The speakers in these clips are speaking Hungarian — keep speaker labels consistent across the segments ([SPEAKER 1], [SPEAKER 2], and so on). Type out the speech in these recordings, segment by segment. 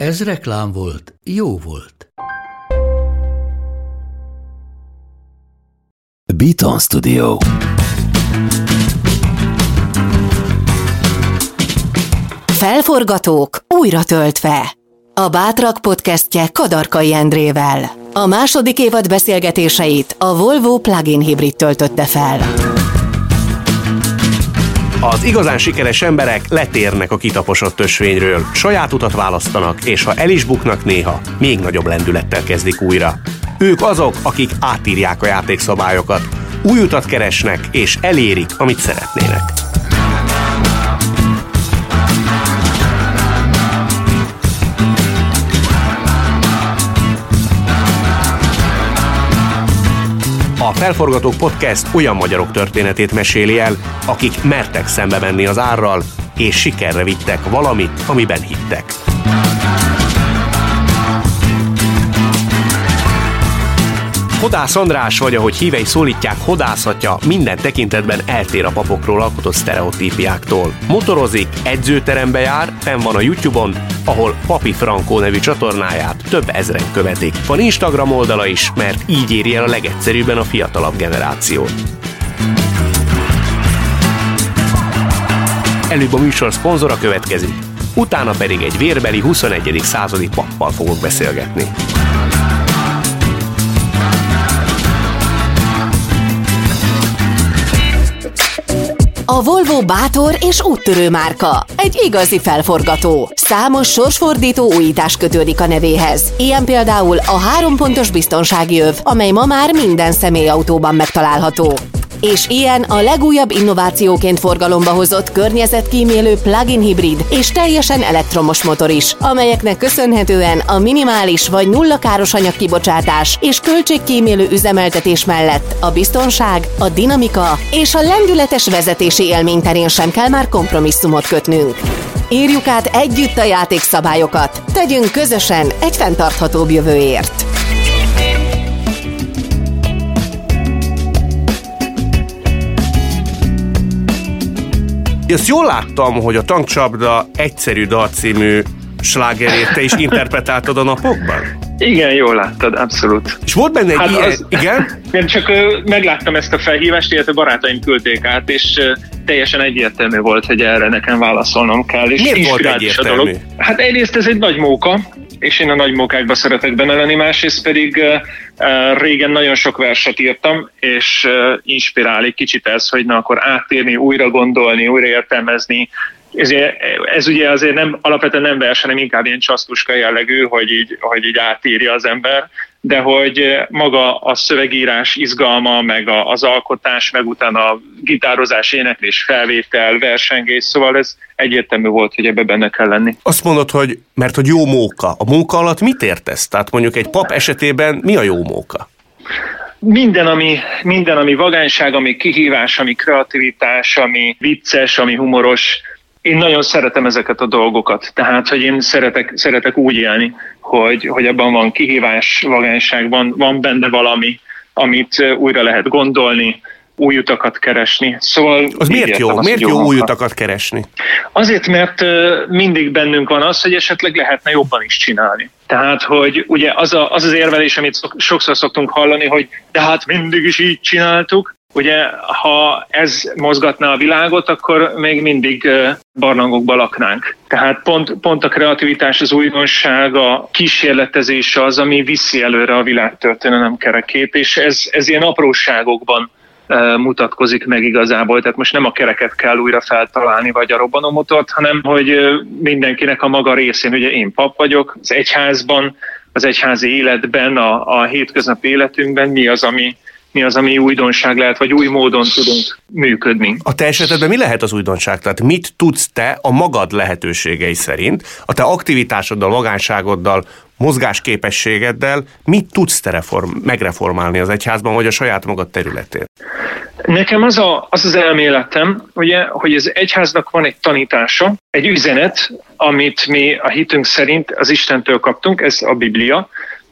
[SPEAKER 1] Ez reklám volt, jó volt.
[SPEAKER 2] Beaton Studio.
[SPEAKER 3] Felforgatók újra töltve. A Bátrak podcastje Kadarkai Endrével. A második évad beszélgetéseit a Volvo plug-in hibrid töltötte fel.
[SPEAKER 4] Az igazán sikeres emberek letérnek a kitaposott ösvényről, saját utat választanak, és ha el is buknak néha, még nagyobb lendülettel kezdik újra. Ők azok, akik átírják a játékszabályokat, új utat keresnek, és elérik, amit szeretnének. A Felforgatók Podcast olyan magyarok történetét meséli el, akik mertek szembe menni az árral, és sikerre vittek valamit, amiben hittek. Hodász András, vagy ahogy hívei szólítják, hodászatja minden tekintetben eltér a papokról alkotott sztereotípiáktól. Motorozik, edzőterembe jár, fenn van a YouTube-on, ahol Papi Frankó nevű csatornáját több ezren követik. Van Instagram oldala is, mert így éri el a legegyszerűbben a fiatalabb generációt. Előbb a műsor szponzora következik, utána pedig egy vérbeli 21. századi pappal fogok beszélgetni.
[SPEAKER 3] A Volvo bátor és úttörő márka. Egy igazi felforgató. Számos sorsfordító újítás kötődik a nevéhez. Ilyen például a három pontos biztonsági öv, amely ma már minden személyautóban megtalálható. És ilyen a legújabb innovációként forgalomba hozott környezetkímélő plug-in hibrid és teljesen elektromos motor is, amelyeknek köszönhetően a minimális vagy nulla káros anyagkibocsátás és költségkímélő üzemeltetés mellett a biztonság, a dinamika és a lendületes vezetési élmény terén sem kell már kompromisszumot kötnünk. Írjuk át együtt a játékszabályokat, tegyünk közösen egy fenntarthatóbb jövőért.
[SPEAKER 4] Azt jól láttam, hogy a Tankcsapda egyszerű dal című slágerét te is interpretáltad a napokban?
[SPEAKER 5] Igen, jól láttad, abszolút.
[SPEAKER 4] És volt benne egy
[SPEAKER 5] Hát
[SPEAKER 4] ilyen...
[SPEAKER 5] az-
[SPEAKER 4] Igen?
[SPEAKER 5] Én csak megláttam ezt a felhívást, illetve barátaim küldték át, és teljesen egyértelmű volt, hogy erre nekem válaszolnom kell. És
[SPEAKER 4] Miért volt
[SPEAKER 5] is a dolog.
[SPEAKER 4] egyértelmű?
[SPEAKER 5] Hát egyrészt ez egy nagy móka, és én a nagy mókákba szeretek benne lenni, másrészt pedig régen nagyon sok verset írtam, és inspirál egy kicsit ez, hogy na akkor áttérni, újra gondolni, újra értelmezni, ez, ez ugye azért nem, alapvetően nem vers, hanem inkább ilyen csasztuska jellegű, hogy így, hogy így átírja az ember, de hogy maga a szövegírás izgalma, meg az alkotás, meg utána a gitározás, éneklés, felvétel, versengés, szóval ez egyértelmű volt, hogy ebbe benne kell lenni.
[SPEAKER 4] Azt mondod, hogy mert hogy jó móka. A móka alatt mit értesz? Tehát mondjuk egy pap esetében mi a jó móka?
[SPEAKER 5] Minden ami, minden, ami vagányság, ami kihívás, ami kreativitás, ami vicces, ami humoros, én nagyon szeretem ezeket a dolgokat. Tehát, hogy én szeretek, szeretek úgy élni, hogy, hogy abban van kihívás, vagányságban van benne valami, amit ö, újra lehet gondolni, új utakat keresni. Szóval
[SPEAKER 4] Az miért jó?
[SPEAKER 5] azt,
[SPEAKER 4] Miért jó új utakat keresni?
[SPEAKER 5] Azért, mert ö, mindig bennünk van az, hogy esetleg lehetne jobban is csinálni. Tehát, hogy ugye az a, az, az érvelés, amit sokszor szoktunk hallani, hogy de hát mindig is így csináltuk, Ugye, ha ez mozgatná a világot, akkor még mindig barlangokba laknánk. Tehát pont, pont a kreativitás, az újdonság, a kísérletezés az, ami viszi előre a világtörténelem kerekét, és ez, ez ilyen apróságokban mutatkozik meg igazából. Tehát most nem a kereket kell újra feltalálni, vagy a robbanómotort, hanem hogy mindenkinek a maga részén, ugye én pap vagyok, az egyházban, az egyházi életben, a, a hétköznapi életünkben mi az, ami, mi az, ami újdonság lehet, vagy új módon tudunk működni.
[SPEAKER 4] A te esetedben mi lehet az újdonság? Tehát mit tudsz te a magad lehetőségei szerint, a te aktivitásoddal, magánságoddal mozgásképességeddel mit tudsz te reform, megreformálni az egyházban, vagy a saját magad területén?
[SPEAKER 5] Nekem az, a, az az elméletem, ugye, hogy az egyháznak van egy tanítása, egy üzenet, amit mi a hitünk szerint az Istentől kaptunk, ez a Biblia,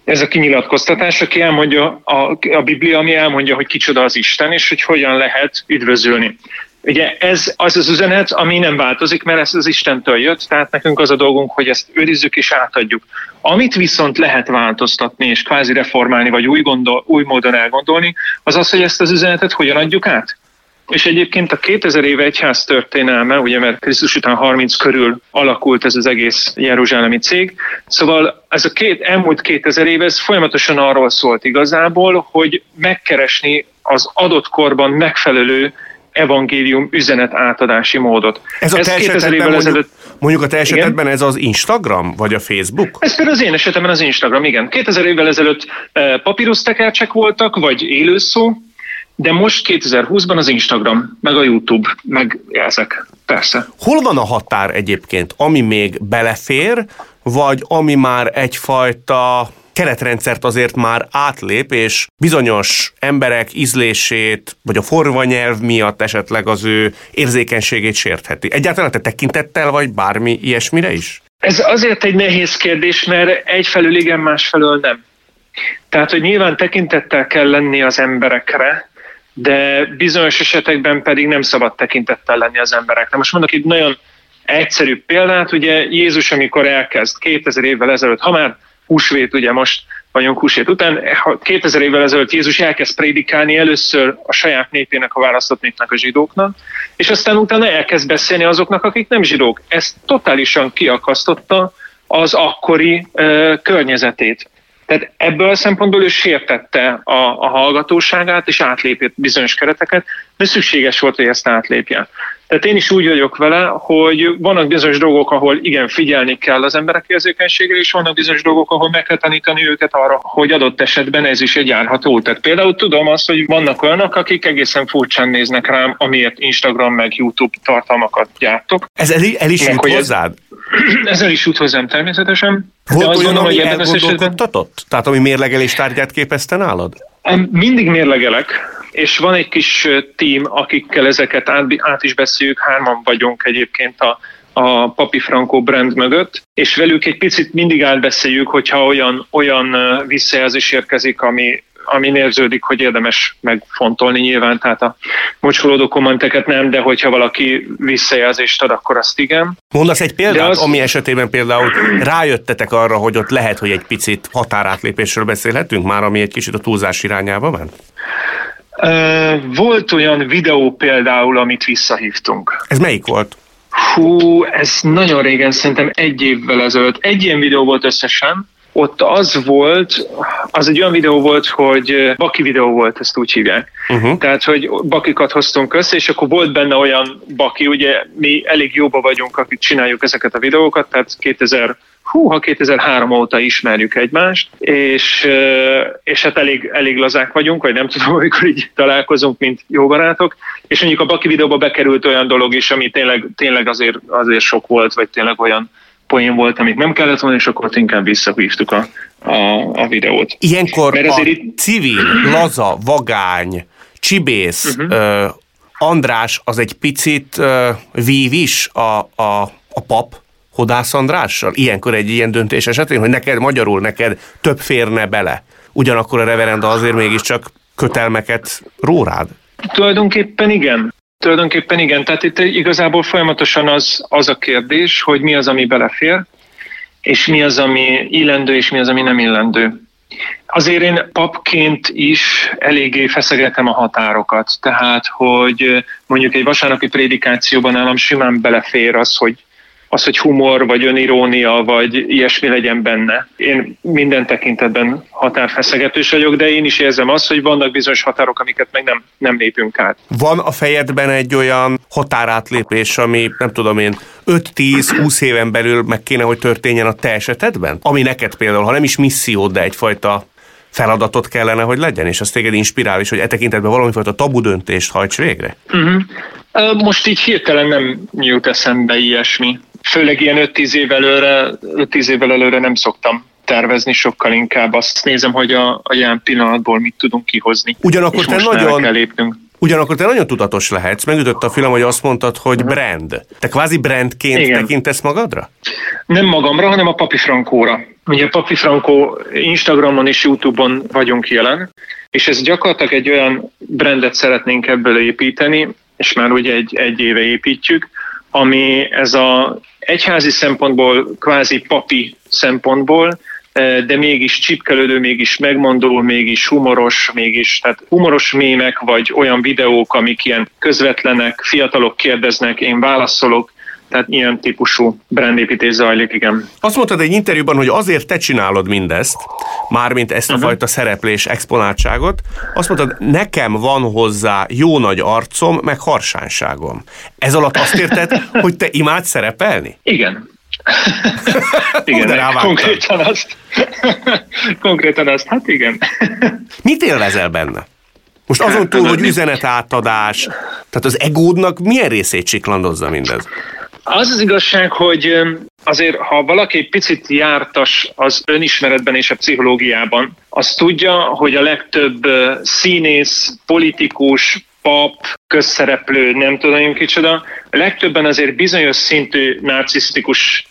[SPEAKER 5] ez a kinyilatkoztatás, aki elmondja, a, a Biblia, ami elmondja, hogy kicsoda az Isten, és hogy hogyan lehet üdvözülni. Ugye ez az az üzenet, ami nem változik, mert ez az Istentől jött, tehát nekünk az a dolgunk, hogy ezt őrizzük és átadjuk. Amit viszont lehet változtatni és kvázi reformálni, vagy új, gondol, új módon elgondolni, az az, hogy ezt az üzenetet hogyan adjuk át. És egyébként a 2000 éve egyház történelme, ugye mert Krisztus után 30 körül alakult ez az egész jeruzsálemi cég, szóval ez a két, elmúlt 2000 év, ez folyamatosan arról szólt igazából, hogy megkeresni az adott korban megfelelő evangélium üzenet átadási módot.
[SPEAKER 4] Ez a ez te esetedben évvel mondjuk, ezelőtt... mondjuk a te esetedben igen? ez az Instagram, vagy a Facebook?
[SPEAKER 5] Ez például az én esetemben az Instagram, igen. 2000 évvel ezelőtt eh, papírusztekercsek voltak, vagy élőszó, de most 2020-ban az Instagram, meg a YouTube, meg ezek, persze.
[SPEAKER 4] Hol van a határ egyébként, ami még belefér, vagy ami már egyfajta keretrendszert azért már átlép, és bizonyos emberek ízlését, vagy a forva nyelv miatt esetleg az ő érzékenységét sértheti. Egyáltalán te tekintettel vagy bármi ilyesmire is?
[SPEAKER 5] Ez azért egy nehéz kérdés, mert egyfelől igen, másfelől nem. Tehát, hogy nyilván tekintettel kell lenni az emberekre, de bizonyos esetekben pedig nem szabad tekintettel lenni az emberekre. Most mondok itt nagyon egyszerű példát, ugye Jézus, amikor elkezd 2000 évvel ezelőtt, ha már húsvét, ugye most vagyunk húsvét után, 2000 évvel ezelőtt Jézus elkezd prédikálni először a saját népének, a választott népnek, a zsidóknak, és aztán utána elkezd beszélni azoknak, akik nem zsidók. Ez totálisan kiakasztotta az akkori uh, környezetét. Tehát ebből a szempontból ő sértette a, a hallgatóságát, és átlépett bizonyos kereteket, de szükséges volt, hogy ezt átlépje. Tehát én is úgy vagyok vele, hogy vannak bizonyos dolgok, ahol igen, figyelni kell az emberek érzékenységre, és vannak bizonyos dolgok, ahol meg kell tanítani őket arra, hogy adott esetben ez is egy járható. Tehát például tudom azt, hogy vannak olyanok, akik egészen furcsán néznek rám, amiért Instagram meg YouTube tartalmakat gyártok.
[SPEAKER 4] Ez el, el is jut hozzád?
[SPEAKER 5] Ez, ezzel is jut hozzám természetesen.
[SPEAKER 4] Volt olyan, gondolom, ami elgondolkodtatott? Tehát ami mérlegelés tárgyát képezte nálad?
[SPEAKER 5] Mindig mérlegelek, és van egy kis tím, akikkel ezeket át, át is beszéljük, hárman vagyunk egyébként a, a Papi Franco brand mögött, és velük egy picit mindig átbeszéljük, hogyha olyan, olyan visszajelzés érkezik, ami, ami érződik, hogy érdemes megfontolni nyilván, tehát a mocskolódó kommenteket nem, de hogyha valaki visszajelzést ad, akkor azt igen.
[SPEAKER 4] Mondasz egy példát, az... ami esetében például rájöttetek arra, hogy ott lehet, hogy egy picit határátlépésről beszélhetünk már, ami egy kicsit a túlzás irányába ment?
[SPEAKER 5] Volt olyan videó például, amit visszahívtunk.
[SPEAKER 4] Ez melyik volt?
[SPEAKER 5] Hú, ez nagyon régen, szerintem egy évvel ezelőtt. Egy ilyen videó volt összesen, ott az volt, az egy olyan videó volt, hogy baki videó volt, ezt úgy hívják. Uh-huh. Tehát, hogy bakikat hoztunk össze, és akkor volt benne olyan baki, ugye mi elég jóba vagyunk, akik csináljuk ezeket a videókat, tehát 2000 húha, 2003 óta ismerjük egymást, és, és hát elég, elég lazák vagyunk, vagy nem tudom, amikor így találkozunk, mint jó barátok, és mondjuk a Baki videóba bekerült olyan dolog is, ami tényleg, tényleg azért, azért sok volt, vagy tényleg olyan poén volt, amit nem kellett volna, és akkor inkább visszahívtuk a, a, a videót.
[SPEAKER 4] Ilyenkor Mert a itt... civil, laza, vagány, csibész, uh-huh. uh, András az egy picit uh, vív is a, a, a pap Hodász Andrással? Ilyenkor egy ilyen döntés esetén, hogy neked magyarul neked több férne bele. Ugyanakkor a reverenda azért mégiscsak kötelmeket ró rád.
[SPEAKER 5] Tulajdonképpen igen. Tulajdonképpen igen, tehát itt igazából folyamatosan az, az a kérdés, hogy mi az, ami belefér, és mi az, ami illendő, és mi az, ami nem illendő. Azért én papként is eléggé feszegetem a határokat, tehát hogy mondjuk egy vasárnapi prédikációban nálam simán belefér az, hogy az, hogy humor, vagy önirónia, vagy ilyesmi legyen benne. Én minden tekintetben határfeszegetős vagyok, de én is érzem azt, hogy vannak bizonyos határok, amiket meg nem, nem lépünk át.
[SPEAKER 4] Van a fejedben egy olyan határátlépés, ami nem tudom én 5-10-20 éven belül meg kéne, hogy történjen a te esetedben? Ami neked például, ha nem is misszió, de egyfajta feladatot kellene, hogy legyen, és az téged inspirál is, hogy e tekintetben valamifajta tabu döntést hajts végre? Uh-huh.
[SPEAKER 5] Most így hirtelen nem jut eszembe ilyesmi főleg ilyen 5-10 év előre, 5-10 évvel előre nem szoktam tervezni, sokkal inkább azt nézem, hogy a, a jelen pillanatból mit tudunk kihozni.
[SPEAKER 4] Ugyanakkor te nagyon,
[SPEAKER 5] kell lépnünk.
[SPEAKER 4] Ugyanakkor te nagyon tudatos lehetsz, megütött a film, hogy azt mondtad, hogy brand. Te kvázi brandként
[SPEAKER 5] Igen.
[SPEAKER 4] tekintesz magadra?
[SPEAKER 5] Nem magamra, hanem a Papi Frankóra. Ugye a Papi Frankó Instagramon és Youtube-on vagyunk jelen, és ez gyakorlatilag egy olyan brandet szeretnénk ebből építeni, és már ugye egy, egy éve építjük, ami ez a egyházi szempontból, kvázi papi szempontból, eh, de mégis csipkelődő, mégis megmondó, mégis humoros, mégis, tehát humoros mémek, vagy olyan videók, amik ilyen közvetlenek, fiatalok kérdeznek, én válaszolok, tehát ilyen típusú brandépítés zajlik, igen.
[SPEAKER 4] Azt mondtad egy interjúban, hogy azért te csinálod mindezt, mármint ezt a uh-huh. fajta szereplés exponáltságot, azt mondtad, nekem van hozzá jó nagy arcom, meg harsánságom. Ez alatt azt érted, hogy te imádsz szerepelni?
[SPEAKER 5] Igen.
[SPEAKER 4] Hú, rávágtál.
[SPEAKER 5] konkrétan azt. konkrétan azt, hát igen.
[SPEAKER 4] Mit élvezel benne? Most azon túl, hogy üzenetátadás, tehát az egódnak milyen részét csiklandozza mindez?
[SPEAKER 5] Az az igazság, hogy azért, ha valaki egy picit jártas az önismeretben és a pszichológiában, az tudja, hogy a legtöbb színész, politikus, pap, közszereplő, nem tudom kicsoda, legtöbben azért bizonyos szintű narcisztikus,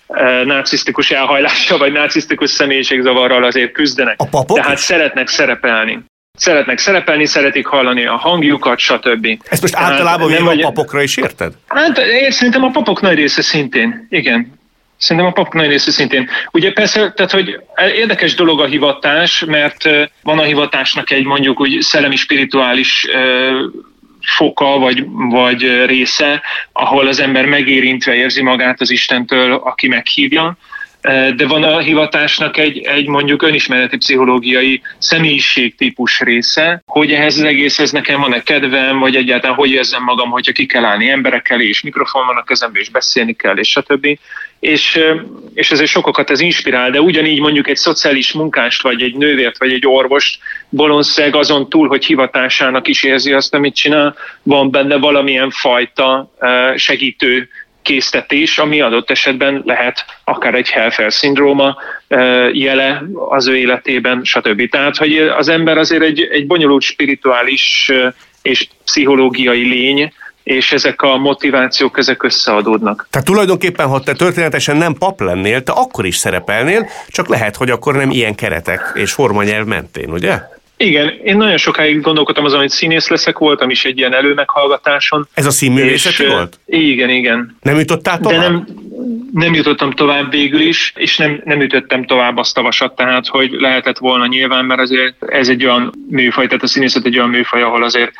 [SPEAKER 5] narcisztikus elhajlással vagy narcisztikus személyiségzavarral azért küzdenek.
[SPEAKER 4] A papok
[SPEAKER 5] Tehát
[SPEAKER 4] is?
[SPEAKER 5] szeretnek szerepelni. Szeretnek szerepelni, szeretik hallani a hangjukat, stb.
[SPEAKER 4] Ezt most
[SPEAKER 5] Tehát
[SPEAKER 4] általában
[SPEAKER 5] nem
[SPEAKER 4] véve a
[SPEAKER 5] vagy-
[SPEAKER 4] papokra is érted?
[SPEAKER 5] Hát én szerintem a papok nagy része szintén, igen. Szerintem a papok nagy része szintén. Ugye persze, tehát hogy érdekes dolog a hivatás, mert van a hivatásnak egy mondjuk úgy szellemi spirituális foka vagy, vagy része, ahol az ember megérintve érzi magát az Istentől, aki meghívja, de van a hivatásnak egy, egy mondjuk önismereti pszichológiai személyiségtípus része, hogy ehhez az egészhez nekem van-e kedvem, vagy egyáltalán hogy érzem magam, hogyha ki kell állni emberek elé, és mikrofon van a kezemben, és beszélni kell, és stb. És, és ezért sokakat ez inspirál, de ugyanígy mondjuk egy szociális munkást, vagy egy nővért, vagy egy orvost bolonszeg azon túl, hogy hivatásának is érzi azt, amit csinál, van benne valamilyen fajta segítő késztetés, ami adott esetben lehet akár egy Helfer-szindróma ö, jele az ő életében, stb. Tehát, hogy az ember azért egy, egy bonyolult spirituális és pszichológiai lény, és ezek a motivációk, ezek összeadódnak.
[SPEAKER 4] Tehát tulajdonképpen, ha te történetesen nem pap lennél, te akkor is szerepelnél, csak lehet, hogy akkor nem ilyen keretek és formanyelv mentén, ugye?
[SPEAKER 5] Igen, én nagyon sokáig gondolkodtam azon, hogy színész leszek, voltam is egy ilyen előmeghallgatáson.
[SPEAKER 4] Ez a színművészeti
[SPEAKER 5] és,
[SPEAKER 4] volt?
[SPEAKER 5] Igen, igen.
[SPEAKER 4] Nem jutottál tovább?
[SPEAKER 5] De nem, nem jutottam tovább végül is, és nem, nem ütöttem tovább azt a vasat, tehát hogy lehetett volna nyilván, mert azért ez egy olyan műfaj, tehát a színészet egy olyan műfaj, ahol azért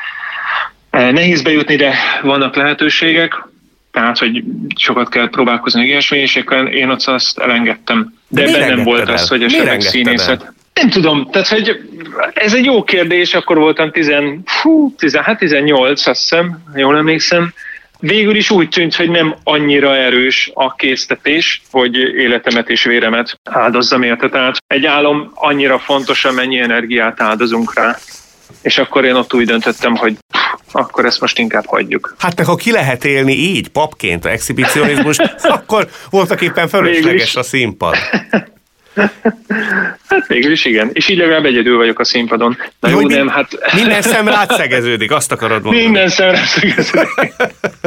[SPEAKER 5] eh, nehéz bejutni, de vannak lehetőségek, tehát hogy sokat kell próbálkozni ilyesmi, és én ott azt elengedtem. De
[SPEAKER 4] miért
[SPEAKER 5] bennem volt
[SPEAKER 4] engedted
[SPEAKER 5] az,
[SPEAKER 4] el?
[SPEAKER 5] hogy esetleg színészet.
[SPEAKER 4] el?
[SPEAKER 5] Nem tudom, tehát hogy ez egy jó kérdés, akkor voltam 10, fú, 10, hát 18, azt hiszem, jól emlékszem. Végül is úgy tűnt, hogy nem annyira erős a késztetés, hogy életemet és véremet áldozzam érte. Tehát egy álom annyira fontos, amennyi energiát áldozunk rá. És akkor én ott úgy döntöttem, hogy akkor ezt most inkább hagyjuk.
[SPEAKER 4] Hát meg ha ki lehet élni így, papként, a exhibicionizmust, akkor voltak éppen fölösleges a színpad.
[SPEAKER 5] Hát végül is igen. És így legalább egyedül vagyok a színpadon. Na jó,
[SPEAKER 4] mi-
[SPEAKER 5] nem, hát
[SPEAKER 4] Minden szem rád szegeződik, azt akarod mondani.
[SPEAKER 5] minden szemre szögeződik.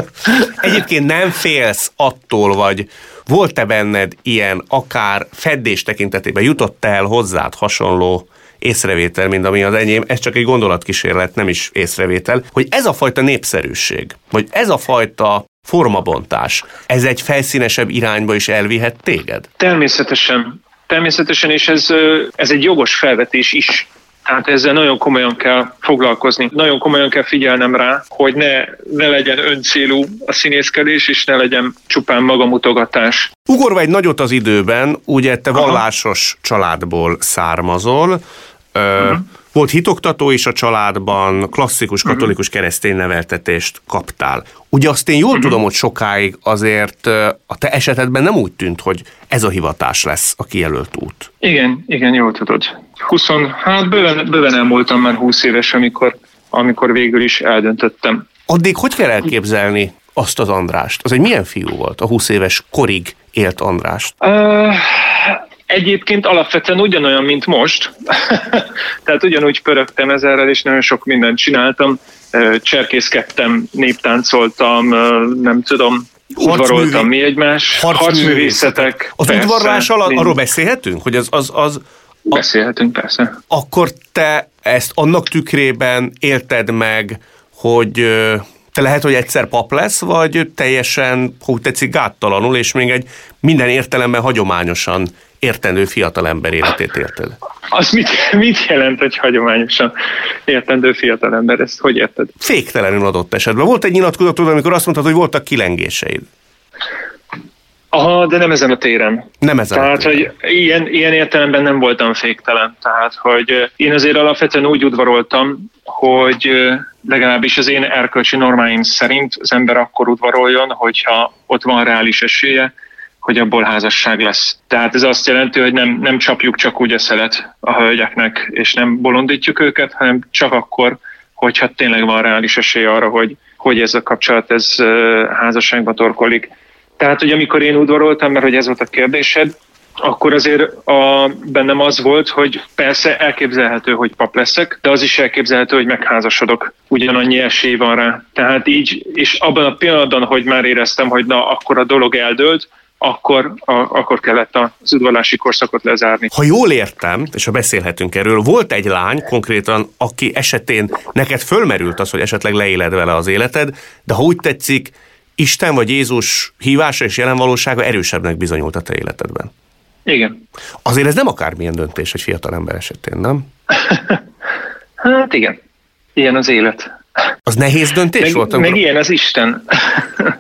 [SPEAKER 4] Egyébként nem félsz attól, vagy volt-e benned ilyen akár feddés tekintetében, jutott el hozzád hasonló észrevétel, mint ami az enyém, ez csak egy gondolatkísérlet, nem is észrevétel, hogy ez a fajta népszerűség, vagy ez a fajta formabontás, ez egy felszínesebb irányba is elvihet téged?
[SPEAKER 5] Természetesen. Természetesen, és ez, ö, ez egy jogos felvetés is. Tehát ezzel nagyon komolyan kell foglalkozni. Nagyon komolyan kell figyelnem rá, hogy ne, ne legyen öncélú a színészkedés, és ne legyen csupán magamutogatás.
[SPEAKER 4] Ugorva egy nagyot az időben, ugye te vallásos családból származol, uh-huh. Volt hitoktató is a családban, klasszikus katolikus keresztény neveltetést kaptál. Ugye azt én jól uh-huh. tudom, hogy sokáig azért a te esetedben nem úgy tűnt, hogy ez a hivatás lesz a kijelölt út.
[SPEAKER 5] Igen, igen, jól tudod. 20, hát bőven, bőven elmúltam már 20 éves, amikor, amikor végül is eldöntöttem.
[SPEAKER 4] Addig hogy kell elképzelni azt az Andrást? Az egy milyen fiú volt, a 20 éves korig élt Andrást?
[SPEAKER 5] Uh, Egyébként alapvetően ugyanolyan, mint most. Tehát ugyanúgy pörögtem ezerrel, és nagyon sok mindent csináltam. Cserkészkedtem, néptáncoltam, nem tudom, udvaroltam mi egymás. Harcművészetek.
[SPEAKER 4] Az persze, udvarlás alatt arról beszélhetünk, hogy az, az, az
[SPEAKER 5] Beszélhetünk, persze.
[SPEAKER 4] Akkor te ezt annak tükrében élted meg, hogy te lehet, hogy egyszer pap lesz, vagy teljesen, hogy tetszik, gáttalanul, és még egy minden értelemben hagyományosan értendő fiatalember életét érted.
[SPEAKER 5] Az mit, mit jelent, hogy hagyományosan értendő fiatalember? Ezt hogy érted?
[SPEAKER 4] Féktelenül adott esetben. Volt egy nyilatkozatod, amikor azt mondtad, hogy voltak kilengéseid.
[SPEAKER 5] Aha, de nem ezen a téren.
[SPEAKER 4] Nem ezen
[SPEAKER 5] Tehát,
[SPEAKER 4] a téren.
[SPEAKER 5] hogy ilyen, ilyen értelemben nem voltam féktelen. Tehát, hogy én azért alapvetően úgy udvaroltam, hogy legalábbis az én erkölcsi normáim szerint az ember akkor udvaroljon, hogyha ott van reális esélye, hogy abból házasság lesz. Tehát ez azt jelenti, hogy nem, nem csapjuk csak úgy a szelet a hölgyeknek, és nem bolondítjuk őket, hanem csak akkor, hogyha tényleg van reális esély arra, hogy, hogy ez a kapcsolat ez házasságba torkolik. Tehát, hogy amikor én udvaroltam, mert hogy ez volt a kérdésed, akkor azért a, bennem az volt, hogy persze elképzelhető, hogy pap leszek, de az is elképzelhető, hogy megházasodok. Ugyanannyi esély van rá. Tehát így, és abban a pillanatban, hogy már éreztem, hogy na, akkor a dolog eldőlt, akkor, a, akkor kellett az udvalási korszakot lezárni.
[SPEAKER 4] Ha jól értem, és ha beszélhetünk erről, volt egy lány konkrétan, aki esetén neked fölmerült az, hogy esetleg leéled vele az életed, de ha úgy tetszik, Isten vagy Jézus hívása és jelenvalósága erősebbnek bizonyult a te életedben.
[SPEAKER 5] Igen.
[SPEAKER 4] Azért ez nem akármilyen döntés egy fiatal ember esetén, nem?
[SPEAKER 5] hát igen. Ilyen az élet.
[SPEAKER 4] Az nehéz döntés
[SPEAKER 5] meg,
[SPEAKER 4] volt?
[SPEAKER 5] Meg ilyen az Isten.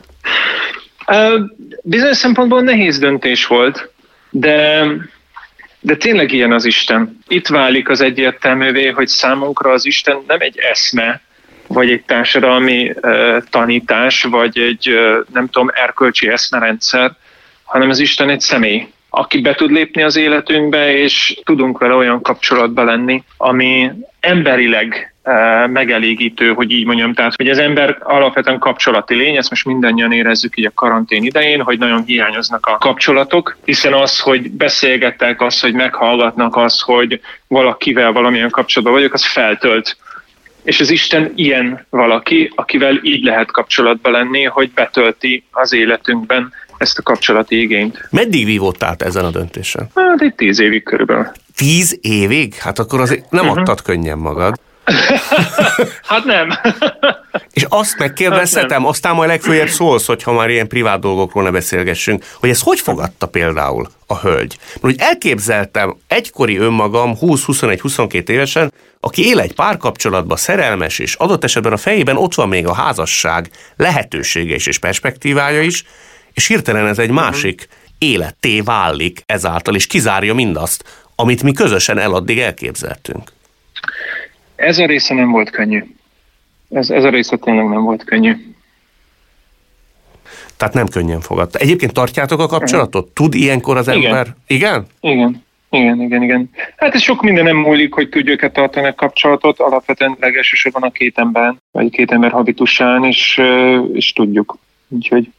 [SPEAKER 5] Bizonyos szempontból nehéz döntés volt, de, de tényleg ilyen az Isten. Itt válik az egyértelművé, hogy számunkra az Isten nem egy eszme, vagy egy társadalmi uh, tanítás, vagy egy, uh, nem tudom, erkölcsi eszmerendszer, hanem az Isten egy személy, aki be tud lépni az életünkbe, és tudunk vele olyan kapcsolatba lenni, ami emberileg uh, megelégítő, hogy így mondjam. Tehát, hogy az ember alapvetően kapcsolati lény, ezt most mindannyian érezzük így a karantén idején, hogy nagyon hiányoznak a kapcsolatok, hiszen az, hogy beszélgettek, az, hogy meghallgatnak, az, hogy valakivel valamilyen kapcsolatban vagyok, az feltölt és az Isten ilyen valaki, akivel így lehet kapcsolatba lenni, hogy betölti az életünkben ezt a kapcsolati igényt.
[SPEAKER 4] Meddig vívottál ezen a döntésen?
[SPEAKER 5] Hát egy tíz évig körülbelül.
[SPEAKER 4] Tíz évig? Hát akkor azért nem uh-huh. adtad könnyen magad.
[SPEAKER 5] hát nem.
[SPEAKER 4] És azt megkérdezhetem, hát aztán majd legfőjebb szólsz, hogyha már ilyen privát dolgokról ne beszélgessünk, hogy ez hogy fogadta például a hölgy? Mert hogy elképzeltem egykori önmagam 20-21-22 évesen, aki él egy párkapcsolatban, szerelmes, és adott esetben a fejében ott van még a házasság lehetősége is és perspektívája is, és hirtelen ez egy másik életté válik ezáltal, és kizárja mindazt, amit mi közösen eladdig elképzeltünk.
[SPEAKER 5] Ez a része nem volt könnyű. Ez, ez a része tényleg nem volt könnyű.
[SPEAKER 4] Tehát nem könnyen fogadta. Egyébként tartjátok a kapcsolatot? Tud ilyenkor az
[SPEAKER 5] igen.
[SPEAKER 4] ember? Igen?
[SPEAKER 5] Igen. Igen, igen, igen. Hát ez sok minden nem múlik, hogy tudjuk-e tartani a kapcsolatot. Alapvetően legelsősorban a két ember, vagy két ember habitusán, és, és tudjuk. Úgyhogy...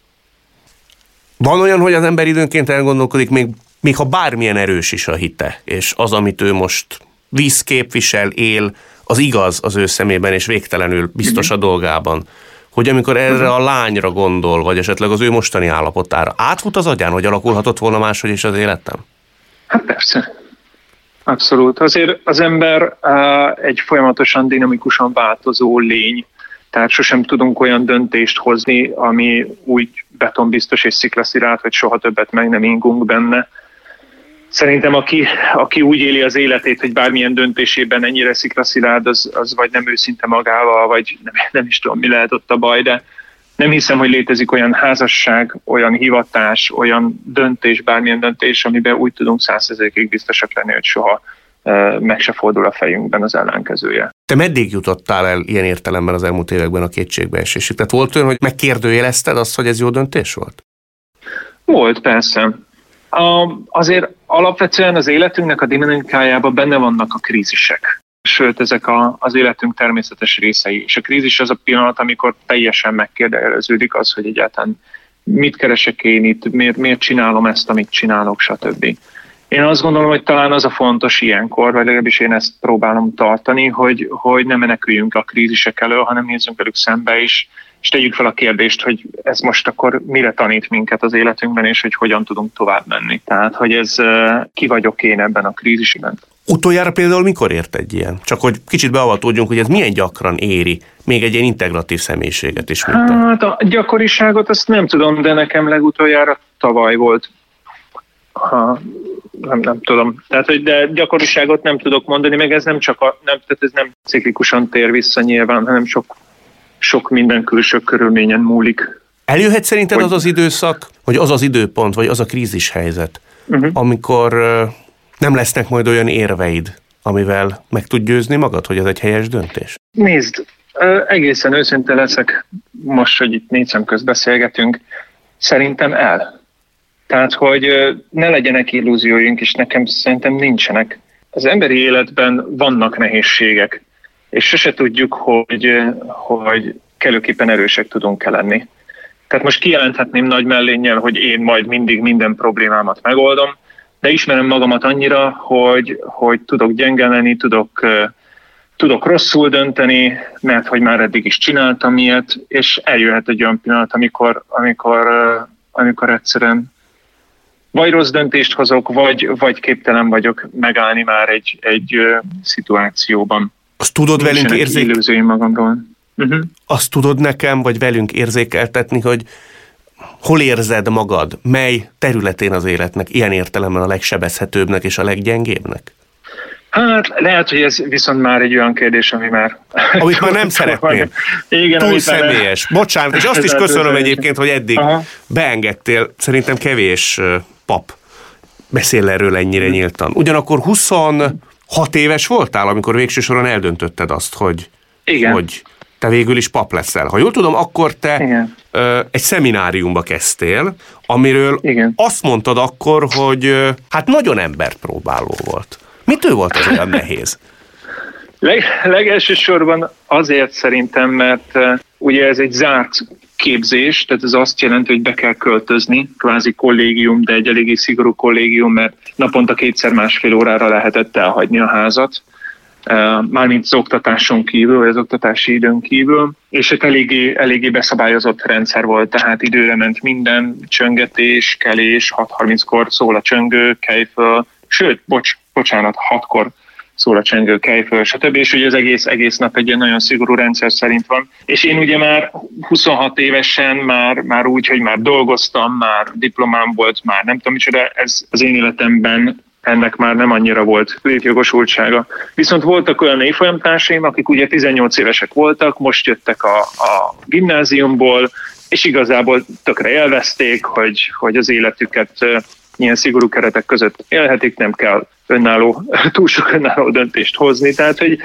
[SPEAKER 4] Van olyan, hogy az ember időnként elgondolkodik, még, még ha bármilyen erős is a hite, és az, amit ő most visz, képvisel, él, az igaz az ő szemében, és végtelenül biztos a dolgában. Hogy amikor erre a lányra gondol, vagy esetleg az ő mostani állapotára, átfut az agyán, hogy alakulhatott volna máshogy is az életem?
[SPEAKER 5] Hát persze. Abszolút. Azért az ember egy folyamatosan dinamikusan változó lény, tehát sosem tudunk olyan döntést hozni, ami úgy betonbiztos és sziklaszirált, hogy soha többet meg nem ingunk benne. Szerintem aki, aki úgy éli az életét, hogy bármilyen döntésében ennyire sziklaszilárd, az, az vagy nem őszinte magával, vagy nem, nem is tudom, mi lehet ott a baj, de nem hiszem, hogy létezik olyan házasság, olyan hivatás, olyan döntés, bármilyen döntés, amiben úgy tudunk százszerzékig biztosak lenni, hogy soha meg se fordul a fejünkben az ellenkezője.
[SPEAKER 4] Te meddig jutottál el ilyen értelemben az elmúlt években a kétségbeesésig? Tehát volt olyan, hogy megkérdőjelezted azt, hogy ez jó döntés volt?
[SPEAKER 5] Volt, persze. Azért alapvetően az életünknek a dinamikájában benne vannak a krízisek. Sőt, ezek a, az életünk természetes részei. És a krízis az a pillanat, amikor teljesen megkérdeződik az, hogy egyáltalán mit keresek én itt, miért, miért csinálom ezt, amit csinálok, stb. Én azt gondolom, hogy talán az a fontos ilyenkor, vagy legalábbis én ezt próbálom tartani, hogy, hogy ne meneküljünk a krízisek elől, hanem nézzünk velük szembe is, és tegyük fel a kérdést, hogy ez most akkor mire tanít minket az életünkben, és hogy hogyan tudunk tovább menni. Tehát, hogy ez ki vagyok én ebben a krízisben.
[SPEAKER 4] Utoljára például mikor ért egy ilyen? Csak hogy kicsit beavatódjunk, hogy ez milyen gyakran éri még egy ilyen integratív személyiséget is.
[SPEAKER 5] Mint hát a gyakoriságot azt nem tudom, de nekem legutoljára tavaly volt. Ha, nem, nem tudom. Tehát, hogy de gyakoriságot nem tudok mondani, meg ez nem csak a, nem, tehát ez nem ciklikusan tér vissza nyilván, hanem sok, sok minden külső körülményen múlik.
[SPEAKER 4] Eljöhet szerinted hogy... az az időszak, vagy az az időpont, vagy az a krízis helyzet, uh-huh. amikor nem lesznek majd olyan érveid, amivel meg tud győzni magad, hogy ez egy helyes döntés?
[SPEAKER 5] Nézd, egészen őszinte leszek, most, hogy itt négy szem közt beszélgetünk, szerintem el. Tehát, hogy ne legyenek illúzióink, és nekem szerintem nincsenek. Az emberi életben vannak nehézségek, és sose tudjuk, hogy, hogy kellőképpen erősek tudunk-e lenni. Tehát most kijelenthetném nagy mellénnyel, hogy én majd mindig minden problémámat megoldom, de ismerem magamat annyira, hogy, hogy tudok gyenge tudok, tudok rosszul dönteni, mert hogy már eddig is csináltam ilyet, és eljöhet egy olyan pillanat, amikor, amikor, amikor egyszerűen vagy rossz döntést hozok, vagy, vagy képtelen vagyok megállni már egy, egy szituációban.
[SPEAKER 4] Azt tudod velünk érzékeltetni?
[SPEAKER 5] magamról. Uh-huh.
[SPEAKER 4] Azt tudod nekem, vagy velünk érzékeltetni, hogy hol érzed magad, mely területén az életnek ilyen értelemben a legsebezhetőbbnek és a leggyengébbnek?
[SPEAKER 5] Hát lehet, hogy ez viszont már egy olyan kérdés, ami már...
[SPEAKER 4] Amit már nem szeretném. Igen, Túl személyes. Bocsánat, és azt is köszönöm egyébként, hogy eddig Aha. beengedtél. Szerintem kevés pap beszél erről ennyire nyíltan. Ugyanakkor 26 éves voltál, amikor végső soron eldöntötted azt, hogy,
[SPEAKER 5] Igen.
[SPEAKER 4] hogy te végül is pap leszel. Ha jól tudom, akkor te Igen. Ö, egy szemináriumba kezdtél, amiről Igen. azt mondtad akkor, hogy hát nagyon embert próbáló volt. Mitől volt ez olyan nehéz?
[SPEAKER 5] Leg, legelsősorban azért szerintem, mert uh, ugye ez egy zárt képzés, tehát ez azt jelenti, hogy be kell költözni, kvázi kollégium, de egy eléggé szigorú kollégium, mert naponta kétszer másfél órára lehetett elhagyni a házat mármint az oktatáson kívül, vagy az oktatási időn kívül, és egy eléggé, eléggé beszabályozott rendszer volt, tehát időre ment minden, csöngetés, kelés, 6.30-kor szól a csöngő, kelj föl, sőt, bocs, bocsánat, 6-kor szól a csengő, kelj föl, stb. És ugye az egész, egész nap egy ilyen nagyon szigorú rendszer szerint van. És én ugye már 26 évesen, már, már úgy, hogy már dolgoztam, már diplomám volt, már nem tudom micsoda, ez az én életemben ennek már nem annyira volt létjogosultsága. Viszont voltak olyan évfolyamtársaim, akik ugye 18 évesek voltak, most jöttek a, a gimnáziumból, és igazából tökre élvezték, hogy, hogy az életüket ilyen szigorú keretek között élhetik, nem kell önálló, túl sok önálló döntést hozni. Tehát, hogy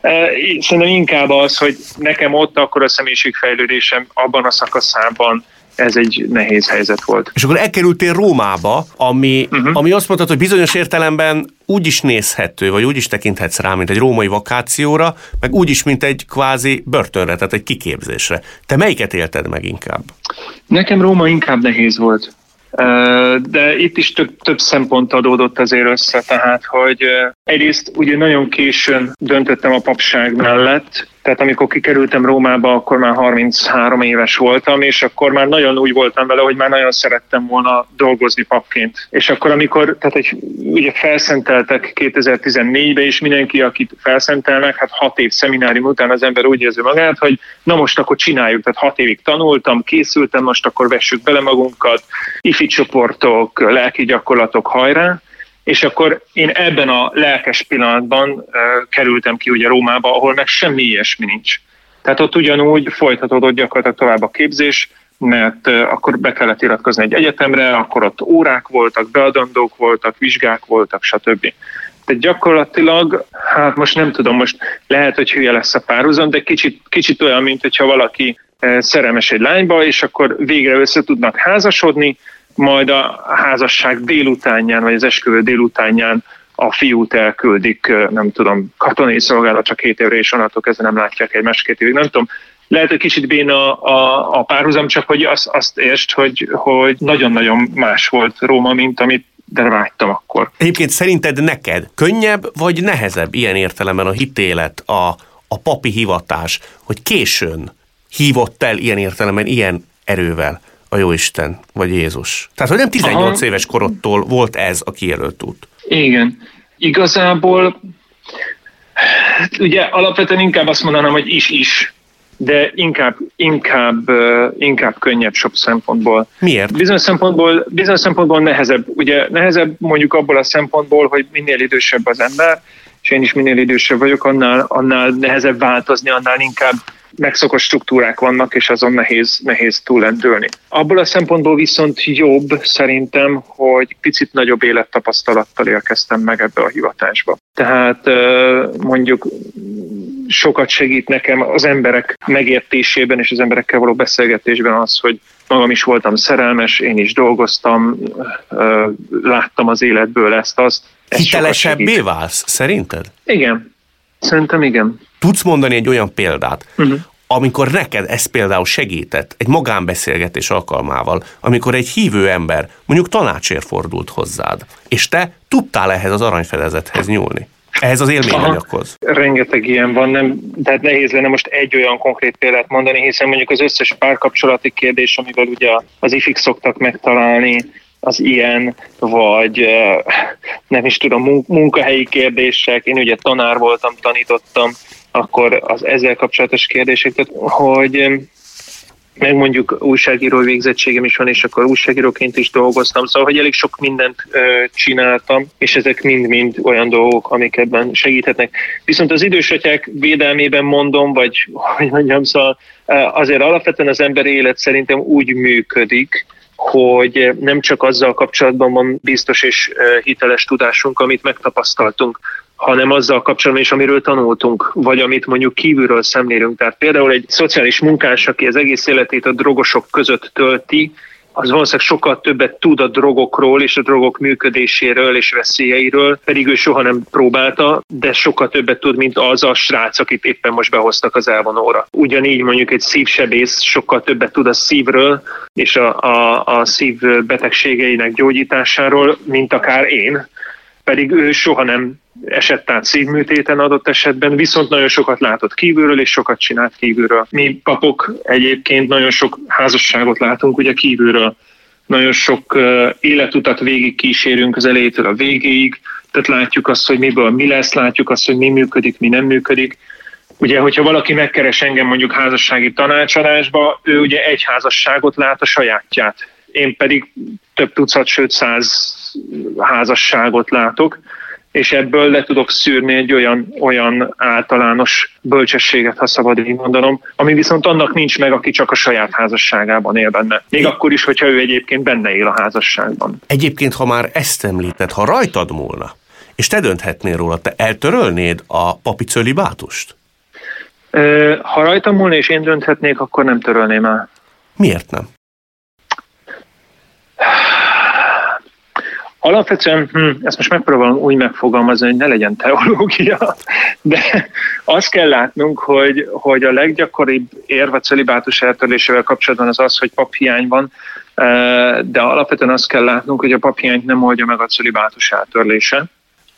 [SPEAKER 5] e, szerintem inkább az, hogy nekem ott akkor a személyiségfejlődésem abban a szakaszában ez egy nehéz helyzet volt.
[SPEAKER 4] És akkor elkerültél Rómába, ami, uh-huh. ami azt mondtad, hogy bizonyos értelemben úgy is nézhető, vagy úgy is tekinthetsz rá, mint egy római vakációra, meg úgy is, mint egy kvázi börtönre, tehát egy kiképzésre. Te melyiket élted meg inkább?
[SPEAKER 5] Nekem Róma inkább nehéz volt. De itt is több, több szempont adódott azért össze, tehát hogy egyrészt ugye nagyon későn döntöttem a papság mellett, tehát amikor kikerültem Rómába, akkor már 33 éves voltam, és akkor már nagyon úgy voltam vele, hogy már nagyon szerettem volna dolgozni papként. És akkor, amikor, tehát egy, ugye felszenteltek 2014-be, és mindenki, akit felszentelnek, hát hat év szeminárium után az ember úgy érzi magát, hogy na most akkor csináljuk, tehát hat évig tanultam, készültem, most akkor vessük bele magunkat, ifi csoportok, lelki gyakorlatok, hajrá, és akkor én ebben a lelkes pillanatban kerültem ki ugye Rómába, ahol meg semmi ilyesmi nincs. Tehát ott ugyanúgy folytatódott gyakorlatilag tovább a képzés, mert akkor be kellett iratkozni egy egyetemre, akkor ott órák voltak, beadandók voltak, vizsgák voltak, stb. Tehát gyakorlatilag, hát most nem tudom, most lehet, hogy hülye lesz a párhuzam, de kicsit, kicsit olyan, mint hogyha valaki szerelmes egy lányba, és akkor végre össze tudnak házasodni, majd a házasság délutánján, vagy az esküvő délutánján a fiút elküldik, nem tudom, katonai szolgálat csak két évre, és onnantól kezdve nem látják egy két évig, nem tudom. Lehet, hogy kicsit béna a, a párhuzam, csak hogy azt, azt értsd, hogy, hogy nagyon-nagyon más volt Róma, mint amit de vágytam akkor.
[SPEAKER 4] Egyébként szerinted neked könnyebb vagy nehezebb ilyen értelemben a hitélet, a, a papi hivatás, hogy későn hívott el ilyen értelemben, ilyen erővel a Jóisten, vagy Jézus? Tehát, hogy nem 18 Aha. éves korodtól volt ez a kijelölt út.
[SPEAKER 5] Igen. Igazából ugye alapvetően inkább azt mondanám, hogy is-is de inkább, inkább, inkább könnyebb sok szempontból.
[SPEAKER 4] Miért?
[SPEAKER 5] Bizonyos szempontból, bizonyos szempontból nehezebb. Ugye nehezebb mondjuk abból a szempontból, hogy minél idősebb az ember, és én is minél idősebb vagyok, annál, annál nehezebb változni, annál inkább megszokott struktúrák vannak, és azon nehéz, nehéz túlendülni. Abból a szempontból viszont jobb szerintem, hogy picit nagyobb élettapasztalattal érkeztem meg ebbe a hivatásba. Tehát mondjuk sokat segít nekem az emberek megértésében és az emberekkel való beszélgetésben az, hogy magam is voltam szerelmes, én is dolgoztam, láttam az életből ezt, azt.
[SPEAKER 4] Hitelesebbé válsz, szerinted?
[SPEAKER 5] Igen, szerintem igen.
[SPEAKER 4] Tudsz mondani egy olyan példát, uh-huh. amikor neked ez például segített egy magánbeszélgetés alkalmával, amikor egy hívő ember mondjuk tanácsért fordult hozzád, és te tudtál ehhez az aranyfedezethez nyúlni? Ehhez az élményanyaghoz.
[SPEAKER 5] Rengeteg ilyen van, nem, tehát nehéz lenne most egy olyan konkrét példát mondani, hiszen mondjuk az összes párkapcsolati kérdés, amivel ugye az ifik szoktak megtalálni, az ilyen, vagy nem is tudom, munkahelyi kérdések, én ugye tanár voltam, tanítottam, akkor az ezzel kapcsolatos kérdések, tehát hogy meg mondjuk újságíró végzettségem is van, és akkor újságíróként is dolgoztam, szóval, hogy elég sok mindent ö, csináltam, és ezek mind-mind olyan dolgok, amik ebben segíthetnek. Viszont az idősötyek védelmében mondom, vagy hogy mondjam, szóval azért alapvetően az ember élet szerintem úgy működik, hogy nem csak azzal kapcsolatban van biztos és hiteles tudásunk, amit megtapasztaltunk, hanem azzal kapcsolatban is, amiről tanultunk, vagy amit mondjuk kívülről szemlélünk. Tehát például egy szociális munkás, aki az egész életét a drogosok között tölti, az valószínűleg sokkal többet tud a drogokról és a drogok működéséről és veszélyeiről, pedig ő soha nem próbálta, de sokkal többet tud, mint az a srác, akit éppen most behoztak az elvonóra. Ugyanígy mondjuk egy szívsebész sokkal többet tud a szívről és a, a, a szív betegségeinek gyógyításáról, mint akár én, pedig ő soha nem esett át szívműtéten adott esetben, viszont nagyon sokat látott kívülről, és sokat csinált kívülről. Mi papok egyébként nagyon sok házasságot látunk ugye kívülről, nagyon sok életutat végig kísérünk az elejétől a végéig, tehát látjuk azt, hogy miből mi lesz, látjuk azt, hogy mi működik, mi nem működik. Ugye, hogyha valaki megkeres engem mondjuk házassági tanácsadásba, ő ugye egy házasságot lát a sajátját. Én pedig több tucat, sőt száz házasságot látok, és ebből le tudok szűrni egy olyan, olyan általános bölcsességet, ha szabad így mondanom, ami viszont annak nincs meg, aki csak a saját házasságában él benne. Még akkor is, hogyha ő egyébként benne él a házasságban.
[SPEAKER 4] Egyébként, ha már ezt említed, ha rajtad múlna, és te dönthetnél róla, te eltörölnéd a papi cölibátust?
[SPEAKER 5] Ha rajtam múlna és én dönthetnék, akkor nem törölném el.
[SPEAKER 4] Miért nem?
[SPEAKER 5] Alapvetően, hm, ezt most megpróbálom úgy megfogalmazni, hogy ne legyen teológia, de azt kell látnunk, hogy, hogy a leggyakoribb érve celibátus eltörlésével kapcsolatban az az, hogy paphiány van, eh, de alapvetően azt kell látnunk, hogy a paphiányt nem oldja meg a celibátus eltörlése,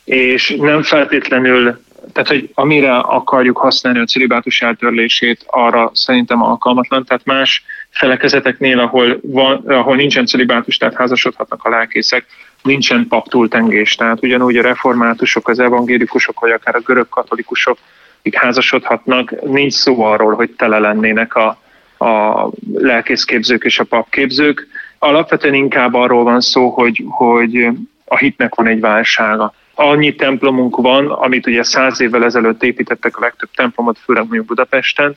[SPEAKER 5] és nem feltétlenül tehát, hogy amire akarjuk használni a celibátus eltörlését, arra szerintem alkalmatlan. Tehát más felekezeteknél, ahol, van, ahol nincsen celibátus, tehát házasodhatnak a lelkészek, nincsen paptúltengés. Tehát ugyanúgy a reformátusok, az evangélikusok, vagy akár a görög katolikusok, akik házasodhatnak, nincs szó arról, hogy tele lennének a, a lelkészképzők és a papképzők. Alapvetően inkább arról van szó, hogy, hogy a hitnek van egy válsága annyi templomunk van, amit ugye száz évvel ezelőtt építettek a legtöbb templomot, főleg mondjuk Budapesten,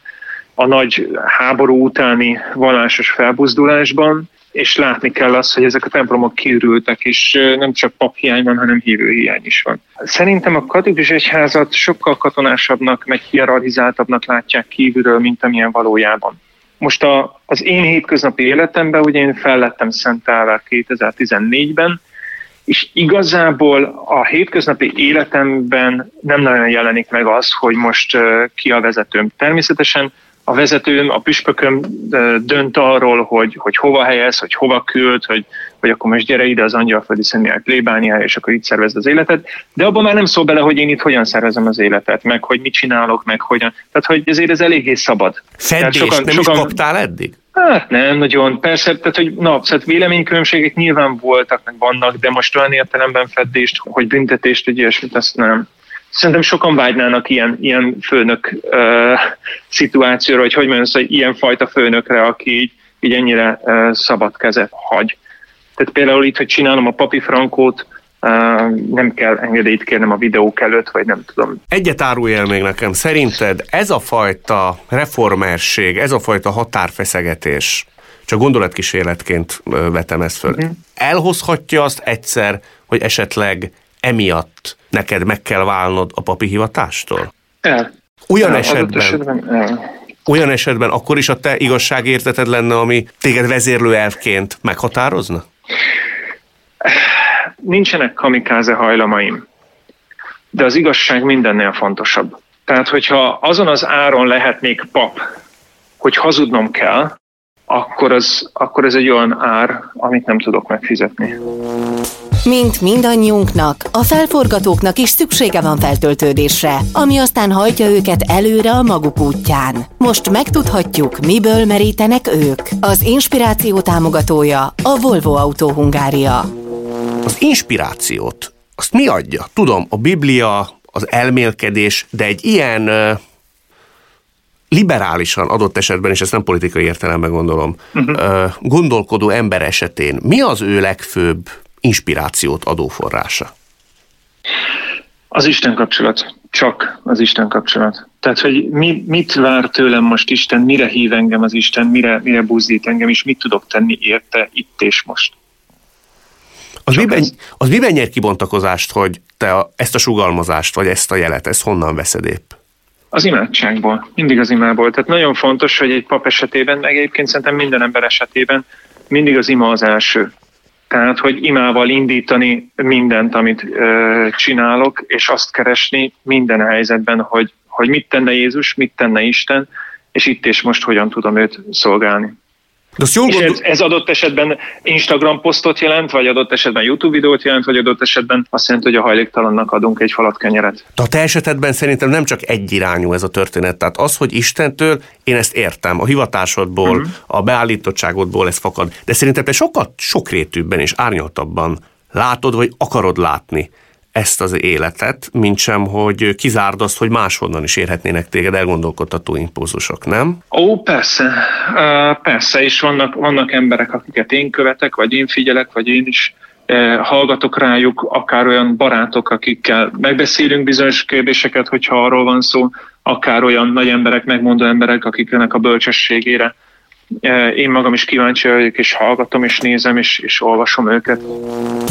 [SPEAKER 5] a nagy háború utáni vallásos felbuzdulásban, és látni kell azt, hogy ezek a templomok kiürültek, és nem csak paphiány van, hanem hívőhiány is van. Szerintem a katolikus egyházat sokkal katonásabbnak, meg hierarchizáltabbnak látják kívülről, mint amilyen valójában. Most a, az én hétköznapi életemben, ugye én fellettem szentelve 2014-ben, és igazából a hétköznapi életemben nem nagyon jelenik meg az, hogy most ki a vezetőm. Természetesen a vezetőm, a püspököm dönt arról, hogy, hogy hova helyez, hogy hova küld, hogy, hogy akkor most gyere ide az angyalföldi személyek plébániája, és akkor itt szervezd az életet, de abban már nem szól bele, hogy én itt hogyan szervezem az életet, meg hogy mit csinálok, meg hogyan. Tehát, hogy ezért ez eléggé szabad.
[SPEAKER 4] Feddést sokan, nem sokan, is kaptál eddig?
[SPEAKER 5] Hát nem, nagyon. Persze, tehát, hogy na, szóval véleménykülönbségek nyilván voltak, meg vannak, de most olyan értelemben feddést, hogy büntetést, egy ilyesmit, azt nem. Szerintem sokan vágynának ilyen, ilyen főnök uh, szituációra, hogy hogy mondjam, hogy ilyen fajta főnökre, aki így, így ennyire uh, szabad kezet hagy. Tehát például itt, hogy csinálom a papi frankót, nem kell engedélyt kérnem a videók előtt, vagy nem tudom.
[SPEAKER 4] Egyet árulj még nekem, szerinted ez a fajta reformerség, ez a fajta határfeszegetés, csak gondolatkísérletként vetem ezt föl, uh-huh. elhozhatja azt egyszer, hogy esetleg emiatt neked meg kell válnod a papi hivatástól?
[SPEAKER 5] El.
[SPEAKER 4] Olyan el, esetben, esetben el. olyan esetben akkor is a te igazságérzeted lenne, ami téged vezérlő elfként meghatározna?
[SPEAKER 5] nincsenek kamikáze hajlamaim, de az igazság mindennél fontosabb. Tehát, hogyha azon az áron lehetnék pap, hogy hazudnom kell, akkor, az, akkor ez egy olyan ár, amit nem tudok megfizetni.
[SPEAKER 3] Mint mindannyiunknak, a felforgatóknak is szüksége van feltöltődésre, ami aztán hajtja őket előre a maguk útján. Most megtudhatjuk, miből merítenek ők. Az inspiráció támogatója a Volvo Autó Hungária.
[SPEAKER 4] Az inspirációt, azt mi adja? Tudom, a Biblia, az elmélkedés, de egy ilyen liberálisan adott esetben, és ezt nem politikai értelemben gondolom, uh-huh. gondolkodó ember esetén mi az ő legfőbb inspirációt adó forrása?
[SPEAKER 5] Az Isten kapcsolat. Csak az Isten kapcsolat. Tehát, hogy mi, mit vár tőlem most Isten, mire hív engem az Isten, mire, mire buzdít engem, és mit tudok tenni érte itt és most.
[SPEAKER 4] Az miben, ez... az miben nyer kibontakozást, hogy te a, ezt a sugalmazást, vagy ezt a jelet, ezt honnan veszed épp?
[SPEAKER 5] Az imádságból, mindig az imából. Tehát nagyon fontos, hogy egy pap esetében, meg egyébként szerintem minden ember esetében mindig az ima az első. Tehát, hogy imával indítani mindent, amit ö, csinálok, és azt keresni minden helyzetben, hogy, hogy mit tenne Jézus, mit tenne Isten, és itt és most hogyan tudom őt szolgálni. De azt jól és gondol... ez, ez adott esetben Instagram posztot jelent, vagy adott esetben YouTube videót jelent, vagy adott esetben azt jelenti, hogy a hajléktalannak adunk egy falat kenyeret.
[SPEAKER 4] De a te esetedben szerintem nem csak egyirányú ez a történet. Tehát az, hogy Istentől, én ezt értem, a hivatásodból, uh-huh. a beállítottságodból ez fakad. De szerintem te sokkal sokrétűbben és árnyaltabban látod, vagy akarod látni ezt az életet, mint sem, hogy kizárd azt, hogy máshonnan is érhetnének téged elgondolkodtató impulzusok, nem?
[SPEAKER 5] Ó, persze. Uh, persze, és vannak, vannak emberek, akiket én követek, vagy én figyelek, vagy én is hallgatok rájuk, akár olyan barátok, akikkel megbeszélünk bizonyos kérdéseket, hogyha arról van szó, akár olyan nagy emberek, megmondó emberek, akiknek a bölcsességére én magam is kíváncsi vagyok, és hallgatom, és nézem, és, és olvasom őket.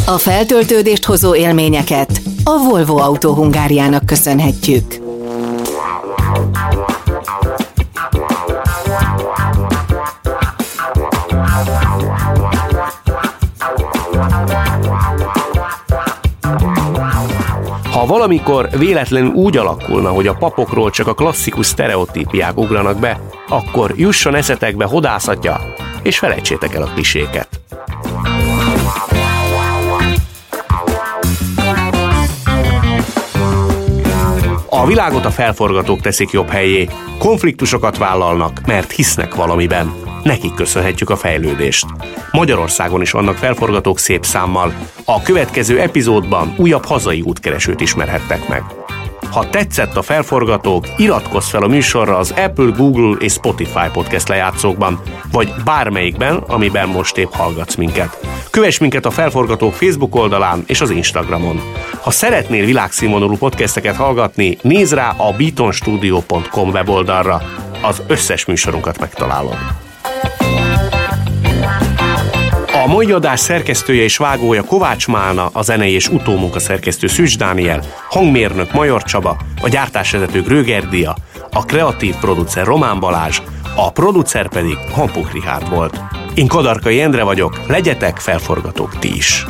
[SPEAKER 3] A feltöltődést hozó élményeket a Volvo Autó Hungáriának köszönhetjük.
[SPEAKER 4] Valamikor véletlenül úgy alakulna, hogy a papokról csak a klasszikus sztereotípiák ugranak be, akkor jusson eszetekbe hodászatja, és felejtsétek el a kliséket. A világot a felforgatók teszik jobb helyé, konfliktusokat vállalnak, mert hisznek valamiben. Nekik köszönhetjük a fejlődést. Magyarországon is vannak felforgatók szép számmal. A következő epizódban újabb hazai útkeresőt ismerhettek meg. Ha tetszett a felforgatók, iratkozz fel a műsorra az Apple, Google és Spotify podcast lejátszókban, vagy bármelyikben, amiben most épp hallgatsz minket. Kövess minket a Felforgatók Facebook oldalán és az Instagramon. Ha szeretnél világszínvonalú podcasteket hallgatni, nézz rá a beatonstudio.com weboldalra. Az összes műsorunkat megtalálod. A mai adás szerkesztője és vágója Kovács Málna, a zenei és utómunka szerkesztő Szűcs Dániel, hangmérnök Major Csaba, a gyártásvezető Gröger Dia, a kreatív producer Román Balázs, a producer pedig Hampuk Richard volt. Én Kadarkai Endre vagyok, legyetek felforgatók ti is.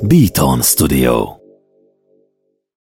[SPEAKER 1] Beaton Studio